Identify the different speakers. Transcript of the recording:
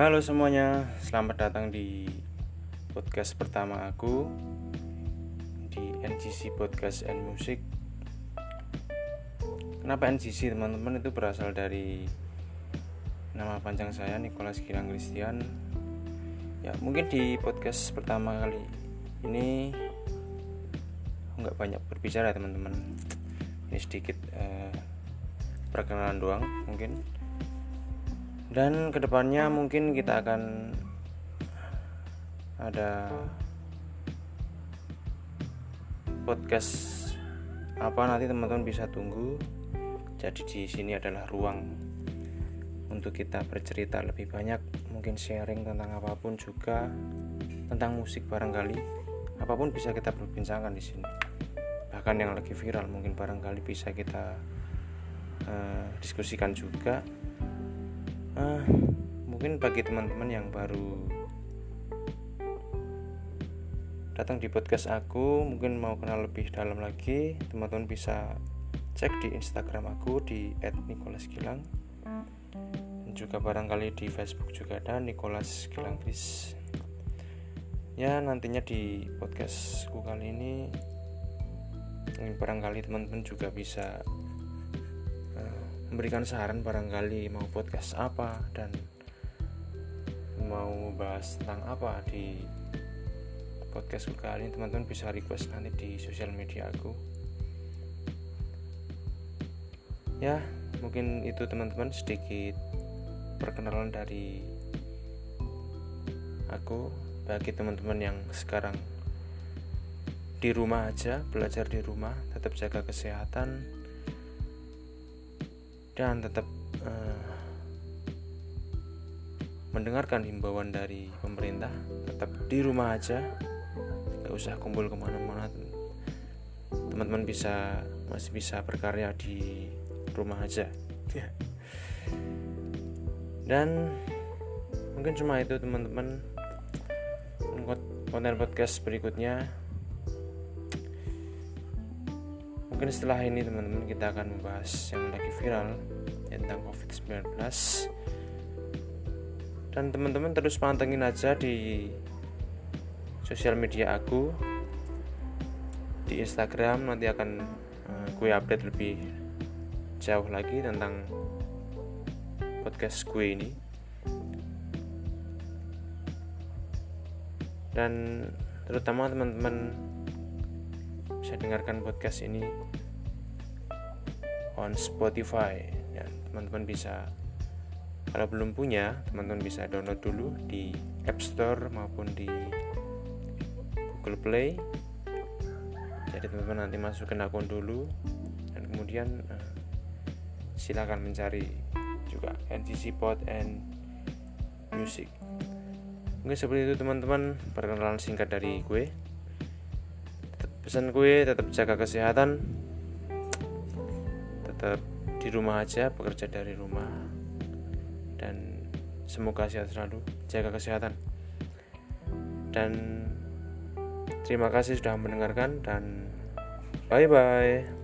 Speaker 1: Halo semuanya, selamat datang di podcast pertama aku di NGC Podcast and Music. Kenapa NGC teman-teman itu berasal dari nama panjang saya Nicholas Gilang Christian. Ya mungkin di podcast pertama kali ini nggak banyak berbicara teman-teman. Ini sedikit eh, perkenalan doang mungkin dan ke depannya mungkin kita akan ada podcast apa nanti teman-teman bisa tunggu. Jadi di sini adalah ruang untuk kita bercerita lebih banyak mungkin sharing tentang apa pun juga tentang musik barangkali. Apa pun bisa kita perbincangkan di sini. Bahkan yang lagi viral mungkin barangkali bisa kita uh, diskusikan juga uh, mungkin bagi teman-teman yang baru datang di podcast aku mungkin mau kenal lebih dalam lagi teman-teman bisa cek di Instagram aku di @nicholasgilang dan juga barangkali di Facebook juga ada Nicholas Gilang Chris ya nantinya di podcastku kali ini barangkali teman-teman juga bisa memberikan saran barangkali mau podcast apa dan mau bahas tentang apa di podcast kali ini teman-teman bisa request nanti di sosial media aku. Ya mungkin itu teman-teman. Sedikit perkenalan dari aku. Bagi teman-teman yang sekarang di rumah aja belajar di rumah tetap jaga kesehatan dan tetap uh, mendengarkan himbauan dari pemerintah. Tetap di rumah aja. Nggak usah kumpul ke mana-mana. Teman-teman bisa masih bisa berkarya di rumah aja. Dan mungkin cuma itu teman-teman. Konten podcast berikutnya mungkin setelah ini teman-teman kita akan membahas yang lagi viral tentang COVID-19 dan teman-teman terus pantengin aja di sosial media aku. Di Instagram nanti akan uh, gue update lebih jauh lagi tentang podcast gue ini. Dan terutama teman-teman bisa dengarkan podcast ini on Spotify. Ya teman-teman bisa kalau belum punya teman-teman bisa download dulu di App Store maupun di Google Play. Jadi teman-teman nanti masukin akun dulu dan kemudian uh, silakan mencari juga NCC Pod and Music. Mungkin seperti itu teman-teman. Perkenalan singkat dari gue pesan gue tetap jaga kesehatan. Tetap di rumah aja bekerja dari rumah. Dan semoga sehat selalu jaga kesehatan. Dan terima kasih sudah mendengarkan dan bye bye